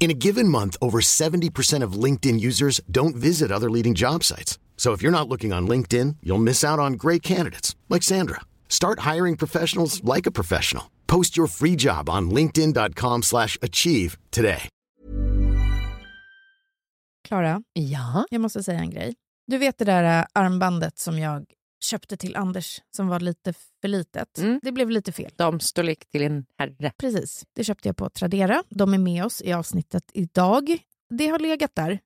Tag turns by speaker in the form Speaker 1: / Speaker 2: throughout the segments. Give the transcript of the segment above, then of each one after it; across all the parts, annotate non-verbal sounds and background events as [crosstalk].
Speaker 1: In a given month, over 70% of LinkedIn users don't visit other leading job sites. So if you're not looking on LinkedIn, you'll miss out on great candidates like Sandra. Start hiring professionals like a professional. Post your free job on linkedin.com/achieve slash achieve today.
Speaker 2: Klara,
Speaker 3: Ja.
Speaker 2: jag måste säga en grej. Du vet det där äh, armbandet som jag köpte till Anders som var lite för litet.
Speaker 3: Mm.
Speaker 2: Det blev lite fel.
Speaker 3: Damstorlek till en herre.
Speaker 2: Precis. Det köpte jag på Tradera. De är med oss i avsnittet idag. Det har legat där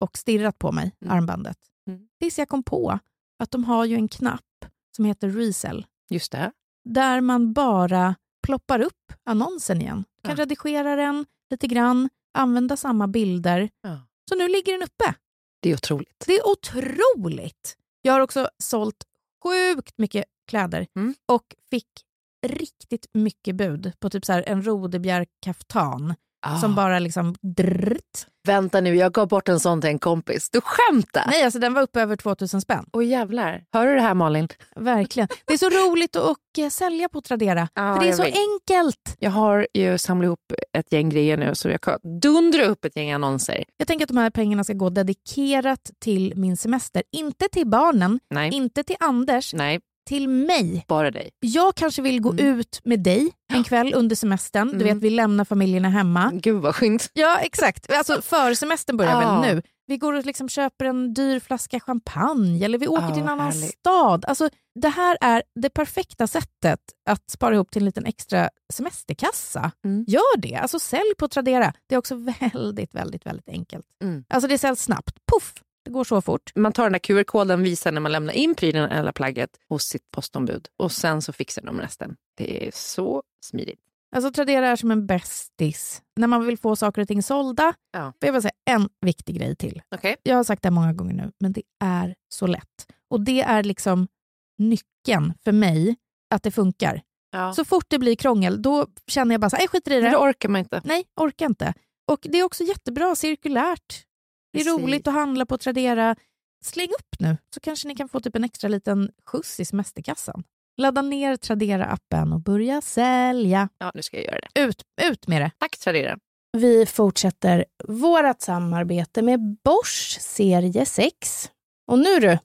Speaker 2: och stirrat på mig,
Speaker 3: Mm.
Speaker 2: armbandet.
Speaker 3: Mm.
Speaker 2: Tills jag kom på att de har ju en knapp som heter Resell
Speaker 3: Just det.
Speaker 2: där man bara ploppar upp annonsen igen. Du kan
Speaker 3: Ja.
Speaker 2: redigera den lite grann, använda samma bilder.
Speaker 3: Ja.
Speaker 2: Så nu ligger den uppe.
Speaker 3: Det är otroligt.
Speaker 2: Det är otroligt! Jag har också sålt sjukt mycket kläder
Speaker 3: Mm.
Speaker 2: och fick riktigt mycket bud på typ så här en rodebjörk-kaftan
Speaker 3: Ah.
Speaker 2: som bara liksom drrt.
Speaker 3: Vänta nu, jag gav bort en sån till en kompis. Du skämtar?
Speaker 2: Nej, alltså den var uppe över 2000 spänn.
Speaker 3: Åh jävlar. Hör du det här Malin?
Speaker 2: Verkligen. Det är så roligt att och, eh, sälja på Tradera.
Speaker 3: Ja,
Speaker 2: för det är så
Speaker 3: vet.
Speaker 2: enkelt.
Speaker 3: Jag har ju samlat ihop ett gäng grejer nu så jag kan dundra upp ett gäng annonser.
Speaker 2: Jag tänker att de här pengarna ska gå dedikerat till min semester. Inte till barnen,
Speaker 3: Nej,
Speaker 2: inte till Anders,
Speaker 3: nej,
Speaker 2: till mig.
Speaker 3: bara dig.
Speaker 2: Jag kanske vill gå
Speaker 3: Mm.
Speaker 2: ut med dig en kväll under semestern. Du
Speaker 3: Mm.
Speaker 2: vet, vi lämnar familjerna hemma.
Speaker 3: Gud vad skönt.
Speaker 2: Ja, exakt. Alltså, för semestern börjar
Speaker 3: Ja.
Speaker 2: väl nu. Vi går och liksom köper en dyr flaska champagne eller vi åker
Speaker 3: Ja,
Speaker 2: till en annan
Speaker 3: härligt.
Speaker 2: stad. Alltså, det här är det perfekta sättet att spara ihop till en liten extra semesterkassa.
Speaker 3: Mm.
Speaker 2: Gör det. Alltså, sälj på Tradera. Det är också [laughs] väldigt, väldigt, väldigt enkelt.
Speaker 3: Mm.
Speaker 2: Alltså, det säljs snabbt. Puff! Det går så fort.
Speaker 3: Man tar den där QR-koden, visar när man lämnar in prylen eller plagget hos sitt postombud och sen så fixar de resten. Det är så smidigt.
Speaker 2: Alltså Tradera är som en bästis. När man vill få saker och ting sålda.
Speaker 3: Ja.
Speaker 2: Får jag bara säga en viktig grej till.
Speaker 3: Okej.
Speaker 2: Jag har sagt det många gånger nu, men det är så lätt. Och det är liksom nyckeln för mig att det funkar.
Speaker 3: Ja.
Speaker 2: Så fort det blir krångel, då känner jag bara så här, "Nej, skiter i det.
Speaker 3: det orkar man inte.
Speaker 2: Nej, orkar inte. Och det är också jättebra cirkulärt. Det är roligt att handla på Tradera. Släng upp nu, så kanske ni kan få typ en extra liten skjuts i semesterkassan. Ladda ner Tradera-appen och börja sälja.
Speaker 3: Ja, nu ska jag göra det.
Speaker 2: Ut, ut med det.
Speaker 3: Tack Tradera.
Speaker 2: Vi fortsätter vårt samarbete med Bosch serie 6. Och nu du,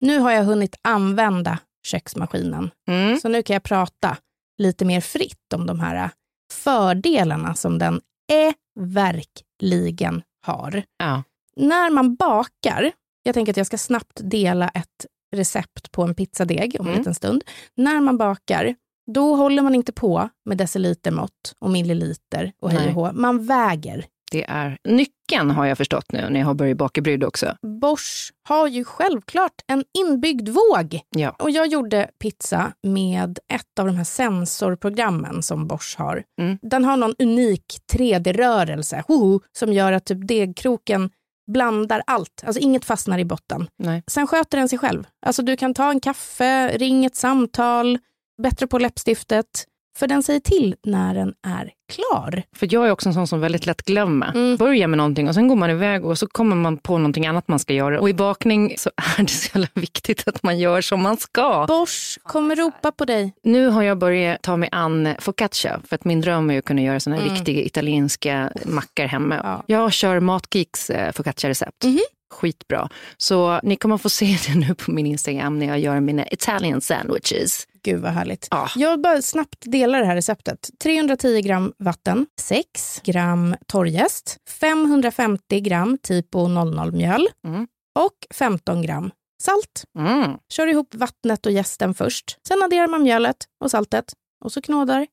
Speaker 2: nu har jag hunnit använda köksmaskinen.
Speaker 3: Mm.
Speaker 2: Så nu kan jag prata lite mer fritt om de här fördelarna som den är verkligen har.
Speaker 3: Ja.
Speaker 2: När man bakar, jag tänker att jag ska snabbt dela ett recept på en pizzadeg om en
Speaker 3: Mm.
Speaker 2: liten stund. När man bakar, då håller man inte på med decilitermått och milliliter och hej och hå. Man väger.
Speaker 3: Det är nyckeln har jag förstått nu när jag har börjat baka bryd också.
Speaker 2: Bosch har ju självklart en inbyggd våg.
Speaker 3: Ja.
Speaker 2: Och jag gjorde pizza med ett av de här sensorprogrammen som Bosch har.
Speaker 3: Mm.
Speaker 2: Den har någon unik 3D-rörelse hoho, som gör att typ degkroken blandar allt. Alltså inget fastnar i botten.
Speaker 3: Nej.
Speaker 2: Sen sköter den sig själv. Alltså du kan ta en kaffe, ring ett samtal, bättre på läppstiftet. För den säger till när den är klar.
Speaker 3: För jag är också en sån som väldigt lätt glömmer.
Speaker 2: Mm.
Speaker 3: Börjar med någonting och sen går man iväg och så kommer man på någonting annat man ska göra. Och i bakning så är det så jävla viktigt att man gör som man ska.
Speaker 2: Bosch kommer ropa på dig.
Speaker 3: Nu har jag börjat ta mig an focaccia för att min dröm är att kunna göra såna här
Speaker 2: Mm.
Speaker 3: riktiga italienska mackor hemma.
Speaker 2: Ja.
Speaker 3: Jag kör Matgeeks eh, focaccia-recept.
Speaker 2: Mhm.
Speaker 3: Skitbra. Så ni kommer få se det nu på min Instagram när jag gör mina Italian sandwiches.
Speaker 2: Gud vad härligt.
Speaker 3: Ja.
Speaker 2: Jag bara snabbt delar det här receptet. 310 gram vatten, 6 gram torrjäst, 550 gram typo 00-mjöl
Speaker 3: Mm.
Speaker 2: och 15 gram salt.
Speaker 3: Mm.
Speaker 2: Kör ihop vattnet och jästen först. Sen adderar man mjölet och saltet och så knådar.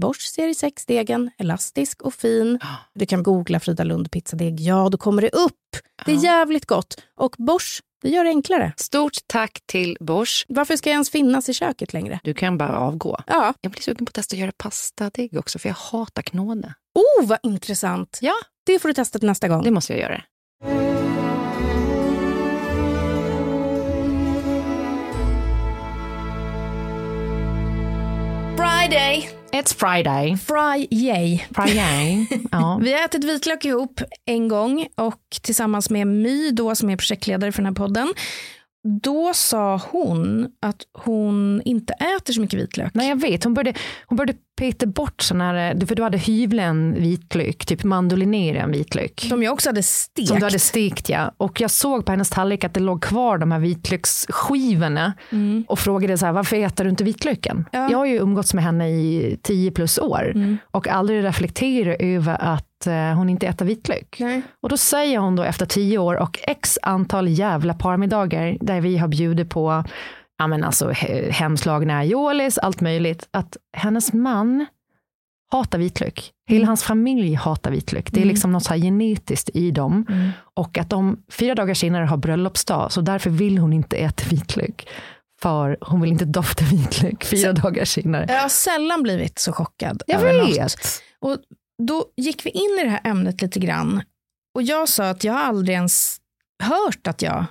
Speaker 2: Bosch serie 6-degen, elastisk och fin. Du kan googla Frida Lund pizzadeg. Ja, då kommer det upp. Det är jävligt gott. Och Bosch Det gör det enklare.
Speaker 4: Stort tack till Bosch.
Speaker 2: Varför ska jag ens finnas i köket längre?
Speaker 4: Du kan bara avgå.
Speaker 2: Ja.
Speaker 4: Jag blir sugen på att testa att göra pastadegg också, för jag hatar knåde.
Speaker 2: Oh, vad intressant.
Speaker 4: Ja,
Speaker 2: Det får du testa till nästa gång.
Speaker 4: det måste jag göra.
Speaker 2: Friday.
Speaker 4: It's Friday.
Speaker 2: Friday.
Speaker 4: Friday. [laughs] ja.
Speaker 2: Vi har ätit vitlök ihop en gång och tillsammans med My då, som är projektledare för den här podden. Då sa hon att hon inte äter så mycket vitlök.
Speaker 3: Nej jag vet, hon började, hon började peta bort sådana här, för du hade hyvlen vitlök, typ mandolinera vitlök.
Speaker 2: Som jag också hade stekt.
Speaker 3: Som du hade stekt ja. Och jag såg på hennes tallrik att det låg kvar de här vitlöksskivorna.
Speaker 2: Mm.
Speaker 3: Och frågade så här, varför äter du inte vitlöken?
Speaker 2: Ja.
Speaker 3: Jag har ju umgåtts med henne i 10 plus år.
Speaker 2: Mm.
Speaker 3: Och aldrig reflekterat över att eh, hon inte äter vitlök.
Speaker 2: Nej.
Speaker 3: Och då säger hon då efter tio år och x antal jävla parmiddagar där vi har bjudit på ja, men alltså, he- hemslagna aiolis, allt möjligt, att hennes man hatar vitlök. Hela hans familj hatar vitlök. Det är liksom något så här genetiskt i dem. Och att de fyra dagar senare har bröllopsdag, så därför vill hon inte äta vitlök. För hon vill inte dofta vitlök fyra dagar senare.
Speaker 2: Jag har sällan blivit så chockad
Speaker 3: Jag
Speaker 2: över något.
Speaker 3: vet.
Speaker 2: Och då gick vi in i det här ämnet lite grann. Och jag sa att jag aldrig ens hört att jag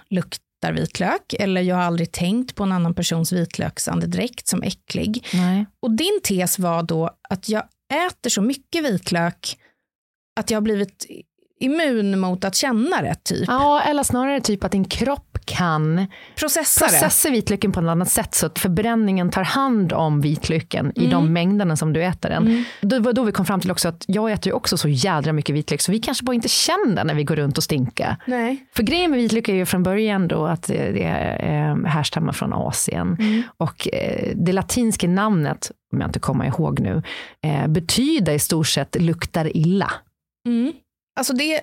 Speaker 2: luktar vitlök. Eller jag har aldrig tänkt på en annan persons vitlöksandedräkt som äcklig.
Speaker 3: Nej.
Speaker 2: Och din tes var då att jag äter så mycket vitlök att jag har blivit immun mot att känna det, typ.
Speaker 3: Ja, eller snarare typ att din kropp kan
Speaker 2: Processa
Speaker 3: processa vitlöken på ett annat sätt så att förbränningen tar hand om vitlöken i de mängderna som du äter den. Det var då vi kom fram till också att jag äter ju också så jädra mycket vitlök så vi kanske bara inte känner när vi går runt och stinka.
Speaker 2: Nej.
Speaker 3: För grejen med vitlök är ju från början då att det eh, härstammar från Asien. Och eh, det latinska namnet, om jag inte kommer ihåg nu, eh, betyder i stort sett luktar illa.
Speaker 2: Mm. Alltså det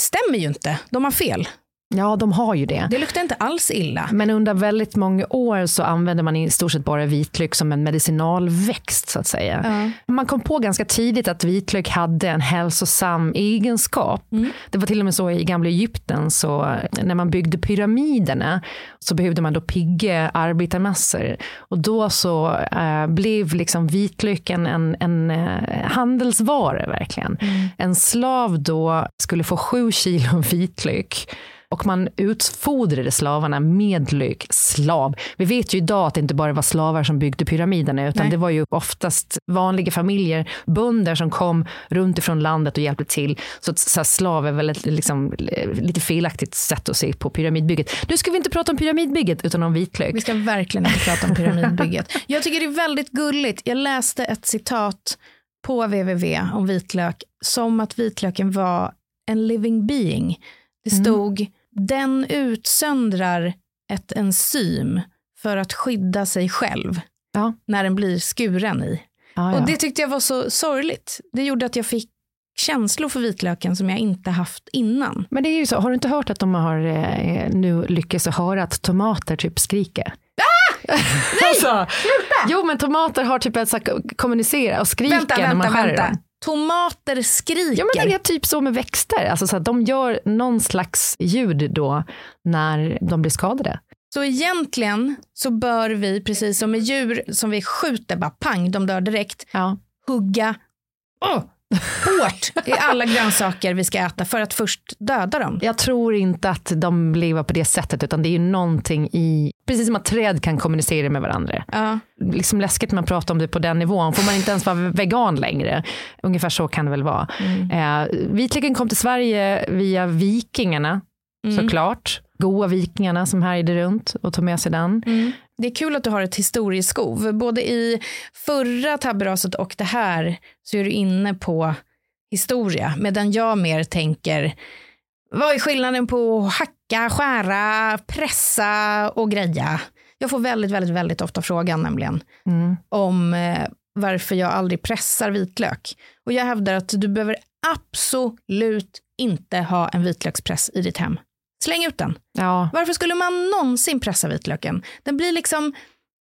Speaker 2: stämmer ju inte. De har fel.
Speaker 3: Ja, de har ju det.
Speaker 2: Det luktar inte alls illa.
Speaker 3: Men under väldigt många år så använde man i stort sett bara vitlök som en medicinalväxt så att säga.
Speaker 2: Ja.
Speaker 3: Man kom på ganska tidigt att vitlök hade en hälsosam egenskap. Det var till och med så i gamla Egypten så när man byggde pyramiderna så behövde man då pigga arbetarmassor och då så eh, blev liksom vitlöken en, en eh, handelsvara verkligen. En slav då skulle få sju kilo vitlök och man utfodrade slavarna med lök. Slav. Vi vet ju idag att det inte bara var slavar som byggde pyramiderna utan
Speaker 2: Nej.
Speaker 3: det var ju oftast vanliga familjer, bönder som kom runt ifrån landet och hjälpte till. Så, så slav är väl ett liksom, lite felaktigt sätt att se på pyramidbygget. Nu ska vi inte prata om pyramidbygget utan om vitlök.
Speaker 2: Vi ska verkligen inte prata om pyramidbygget. [laughs] Jag tycker det är väldigt gulligt. Jag läste ett citat på www om vitlök som att vitlöken var en living being. Det stod den utsöndrar ett enzym för att skydda sig själv
Speaker 3: Ja.
Speaker 2: när den blir skuren i.
Speaker 3: Ja, ja.
Speaker 2: Och det tyckte jag var så sorgligt. Det gjorde att jag fick känslor för vitlöken som jag inte haft innan.
Speaker 3: Men det är ju så, har du inte hört att de har eh, nu lyckats höra att tomater typ skriker? Ah! [laughs] alltså, jo men tomater har typ här, kommunicera och skriker
Speaker 2: Vänta,
Speaker 3: när man
Speaker 2: vänta,
Speaker 3: skär
Speaker 2: vänta.
Speaker 3: dem.
Speaker 2: Tomater skriker.
Speaker 3: Ja men det är typ så med växter, alltså, så att de gör någon slags ljud då när de blir skadade.
Speaker 2: Så egentligen så bör vi, precis som med djur som vi skjuter, bara pang, de dör direkt,
Speaker 3: Ja.
Speaker 2: hugga åh, hårt i alla grönsaker vi ska äta för att först döda dem.
Speaker 3: Jag tror inte att de lever på det sättet utan det är ju någonting i, precis som att träd kan kommunicera med varandra.
Speaker 2: Ja.
Speaker 3: liksom läskigt när man pratar om det på den nivån. Får man inte ens vara vegan längre? Ungefär så kan det väl vara. Eh, vitlöken kom till Sverige via vikingarna såklart. Goa vikingarna som härjade runt och tog med sig den.
Speaker 2: Det är kul att du har ett historieskov. Både i förra tabberaset och det här så är du inne på historia. Medan jag mer tänker, vad är skillnaden på hacka, skära, pressa och greja? Jag får väldigt, väldigt, väldigt ofta frågan nämligen
Speaker 3: Mm.
Speaker 2: om eh, varför jag aldrig pressar vitlök. Och jag hävdar att du behöver absolut inte ha en vitlökspress i ditt hem. Släng ut den.
Speaker 3: Ja,
Speaker 2: Varför skulle man någonsin pressa vitlöken? Den blir liksom,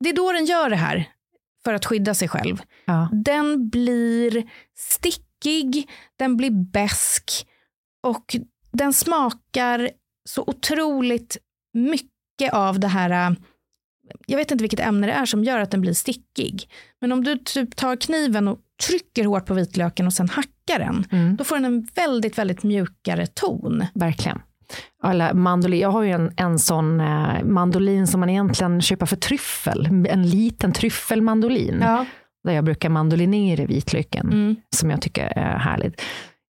Speaker 2: det är då den gör det här för att skydda sig själv.
Speaker 3: ja.
Speaker 2: Den blir stickig, den blir besk och den smakar så otroligt mycket av det här, äh, jag vet inte vilket ämne det är som gör att den blir stickig. Men om du typ tar kniven och trycker hårt på vitlöken och sen hackar den,
Speaker 3: Mm.
Speaker 2: då får den en väldigt, väldigt mjukare ton.
Speaker 3: Verkligen. Eller mandolin. Jag har ju en, en sån eh, mandolin som man egentligen köper för tryffel. En liten tryffelmandolin.
Speaker 2: Ja.
Speaker 3: Där jag brukar mandolinera vitlöken.
Speaker 2: Mm.
Speaker 3: Som jag tycker är härligt.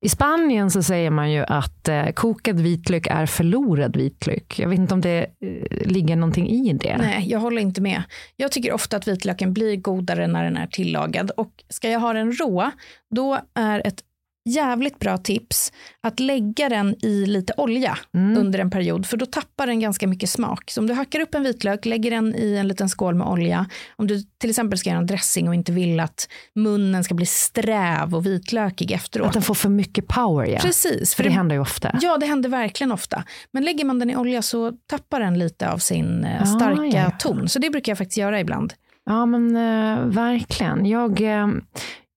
Speaker 3: I Spanien så säger man ju att eh, kokad vitlök är förlorad vitlök. Jag vet inte om det eh, ligger någonting i det.
Speaker 2: Nej, jag håller inte med. Jag tycker ofta att vitlöken blir godare när den är tillagad. Och ska jag ha den rå, då är ett jävligt bra tips att lägga den i lite olja
Speaker 3: Mm.
Speaker 2: under en period, för då tappar den ganska mycket smak. Så om du hackar upp en vitlök, lägger den i en liten skål med olja, om du till exempel ska göra en dressing och inte vill att munnen ska bli sträv och vitlökig efteråt.
Speaker 3: Att den får för mycket power, ja.
Speaker 2: Precis,
Speaker 3: För det händer ju ofta.
Speaker 2: Ja, det händer verkligen ofta. Men lägger man den i olja så tappar den lite av sin eh,
Speaker 3: Ah,
Speaker 2: starka
Speaker 3: ja.
Speaker 2: ton. Så det brukar jag faktiskt göra ibland.
Speaker 3: Ja, men eh, verkligen. Jag, eh,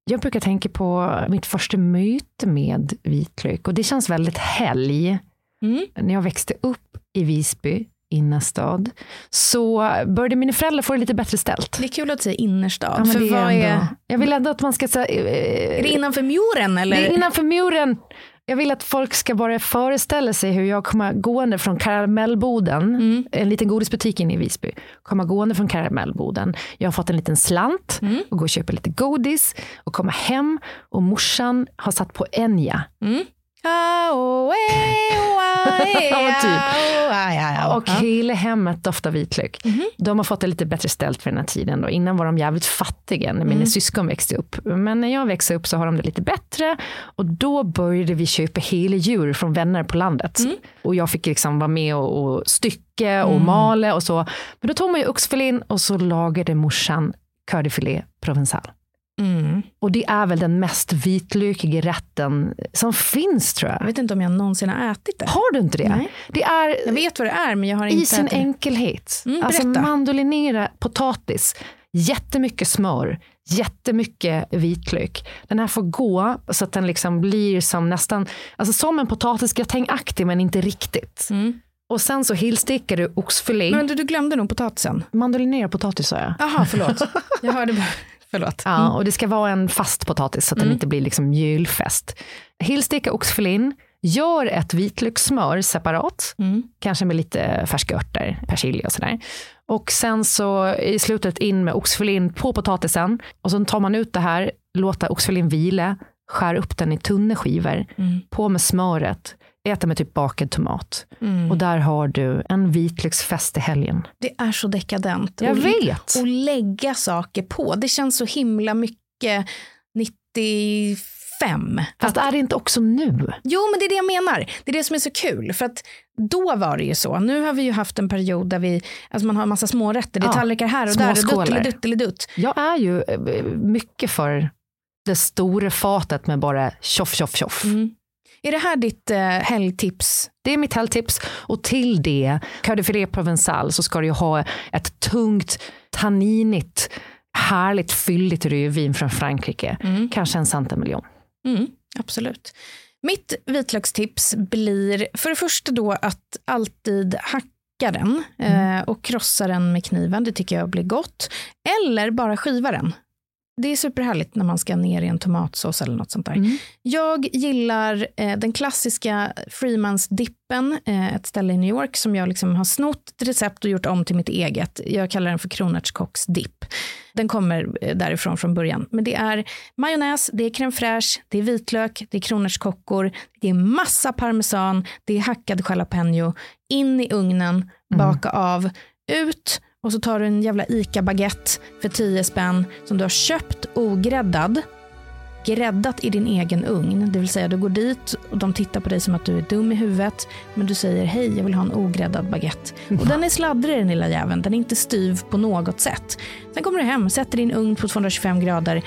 Speaker 3: jag brukar tänka på mitt första möte med vitlök och det känns väldigt helg.
Speaker 2: Mm.
Speaker 3: När jag växte upp i Visby, innerstad, så började mina föräldrar få det lite bättre ställt.
Speaker 2: Det är kul att säga innerstad.
Speaker 3: Ja,
Speaker 2: för vad
Speaker 3: ändå,
Speaker 2: är,
Speaker 3: Jag vill ändå att man ska säga...
Speaker 2: är det innanför muren eller?
Speaker 3: Det är innanför muren. Jag vill att folk ska bara föreställa sig hur jag kommer gående från Karamellboden,
Speaker 2: Mm.
Speaker 3: en liten godisbutik inne i Visby, kommer gående från Karamellboden. Jag har fått en liten slant
Speaker 2: Mm.
Speaker 3: och går och köper lite godis och kommer hem och morsan har satt på Enya.
Speaker 2: Ah,
Speaker 3: Och hela hemmet doftar vitlök. De har fått det lite bättre ställt för den här tiden. Då. Innan var de jävligt fattiga när mina syskon växte upp. Men när jag växte upp så har de det lite bättre. Och då började vi köpa hela djur från vänner på landet. Och jag fick liksom vara med och, och stycka och mala och så. Men då tog man ju oxfilén och så lagade morsan filet provençal.
Speaker 2: Mm.
Speaker 3: Och det är väl den mest vitlökiga rätten som finns tror
Speaker 2: Jag
Speaker 3: jag.
Speaker 2: vet inte om jag någonsin har ätit det.
Speaker 3: Har du inte det?
Speaker 2: Nej.
Speaker 3: Det är
Speaker 2: Jag vet vad det är men jag har
Speaker 3: i
Speaker 2: inte
Speaker 3: sin
Speaker 2: ätit det.
Speaker 3: enkelhet.
Speaker 2: Mm,
Speaker 3: alltså mandolinera potatis, jättemycket smör, jättemycket vitlök. Den här får gå så att den liksom blir som nästan, alltså som en potatisgratängaktig men inte riktigt.
Speaker 2: Mm.
Speaker 3: Och sen så hillstekar du oxfilé.
Speaker 2: Men du, du glömde nog potatisen.
Speaker 3: Mandolinera potatis sa jag.
Speaker 2: Jaha, förlåt. [laughs] Jag hörde bara. Förlåt.
Speaker 3: Ja, och det ska vara en fast potatis så att den inte blir liksom mjölfäst. Hillsteka oxfilén, gör ett vitlökssmör separat,
Speaker 2: Mm.
Speaker 3: kanske med lite färska örter, persilja och sådär. Och sen så i slutet in med oxfilén på potatisen och så tar man ut det här, låter oxfilén vila, skär upp den i tunna skivor,
Speaker 2: Mm.
Speaker 3: på med smöret, äta med typ bakad tomat.
Speaker 2: Mm.
Speaker 3: Och där har du en vitlöksfest i helgen.
Speaker 2: Det är så dekadent.
Speaker 3: Jag
Speaker 2: Och-
Speaker 3: vet!
Speaker 2: Och lägga saker på. Det känns så himla mycket 95.
Speaker 3: Fast är det inte också nu?
Speaker 2: Jo, men det är det jag menar. Det är det som är så kul. För att då var det ju så. Nu har vi ju haft en period där vi, alltså man har en massa smårätter. Det är
Speaker 3: Ja,
Speaker 2: tallrikar här och där. Och duttelidutt.
Speaker 3: Jag är ju eh, mycket för det stora fatet med bara tjoff, tjoff, tjoff.
Speaker 2: Mm. Är det här ditt eh, helgtips?
Speaker 3: Det är mitt helgtips. Och till det, Cœur de Filet Provençal, så ska du ha ett tungt, tanninigt, härligt fylligt rödvin från Frankrike. Kanske en Santa Million.
Speaker 2: Mm, absolut. Mitt vitlökstips blir för det första då att alltid hacka den eh, och krossa den med kniven. Det tycker jag blir gott. Eller bara skiva den. Det är superhärligt när man ska ner i en tomatsås eller något sånt där. Jag gillar eh, den klassiska Freemans dippen, eh, ett ställe i New York som jag liksom har snott ett recept och gjort om till mitt eget. Jag kallar den för kronärtskocks dipp. Den kommer eh, därifrån från början. Men det är majonnäs, det är crème fraîche, det är vitlök, det är kronärtskockor, det är massa parmesan, det är hackad jalapeno, in i ugnen, baka av, ut och så tar du en jävla ICA-baguette för 10 spänn som du har köpt ogräddad gräddat i din egen ugn. Det vill säga du går dit och de tittar på dig som att du är dum i huvudet. Men du säger hej, jag vill ha en ogräddad baguette. Och den är sladdrig den lilla jäveln. Den är inte styv på något sätt. Sen kommer du hem, sätter din ugn på 225 grader.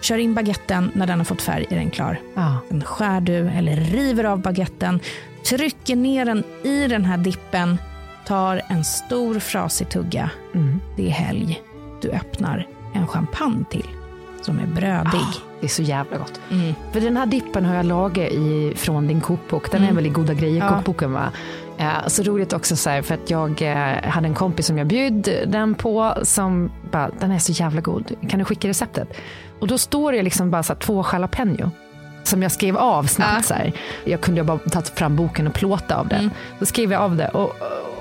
Speaker 2: Kör in baguetten, när den har fått färg är den klar.
Speaker 3: Ja.
Speaker 2: Sen skär du eller river av baguetten, trycker ner den i den här dippen, tar en stor frasig tugga.
Speaker 3: Mm.
Speaker 2: Det är helg. Du öppnar en champagne till som är brödig.
Speaker 3: Det är så jävla gott. Mm. För den här dippen har jag lagat i, från din kokbok. Den mm. är väl i Goda grejer-kokboken ja. va? Eh, så roligt också så här, för att jag eh, hade en kompis som jag bjöd den på som bara, den är så jävla god, kan du skicka receptet? Och då står det liksom bara så här, två jalapeno som jag skrev av snabbt. Ja. Så här. Jag kunde bara ta fram boken och plåta av det. Mm. Så skrev jag av det. Och,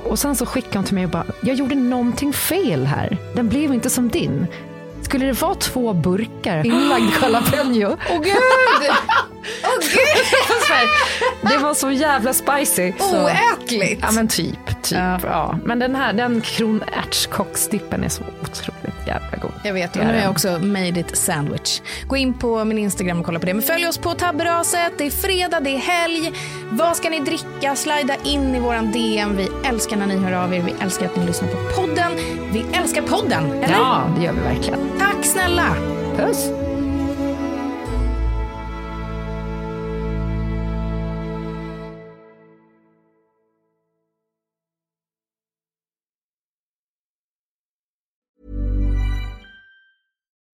Speaker 3: och sen så skickade hon till mig och bara, jag gjorde någonting fel här. Den blev inte som din. Skulle det vara två burkar inlagd jalapeno? [gasps]
Speaker 2: Åh oh, gud! [laughs] Oh, gud!
Speaker 3: det var så jävla spicy.
Speaker 2: Oätligt!
Speaker 3: Ja men typ. Typ ja. ja. Men den här den kronärtskocksdippen är så otroligt jävla god.
Speaker 2: Jag vet, och nu har jag också made it sandwich. Gå in på min Instagram och kolla på det. Men följ oss på tabberaset. Det är fredag, det är helg. Vad ska ni dricka? Slida in i våran DM. Vi älskar när ni hör av er. Vi älskar att ni lyssnar på podden. Vi älskar podden, eller?
Speaker 3: Ja, det gör vi verkligen.
Speaker 2: Tack snälla.
Speaker 3: Puss.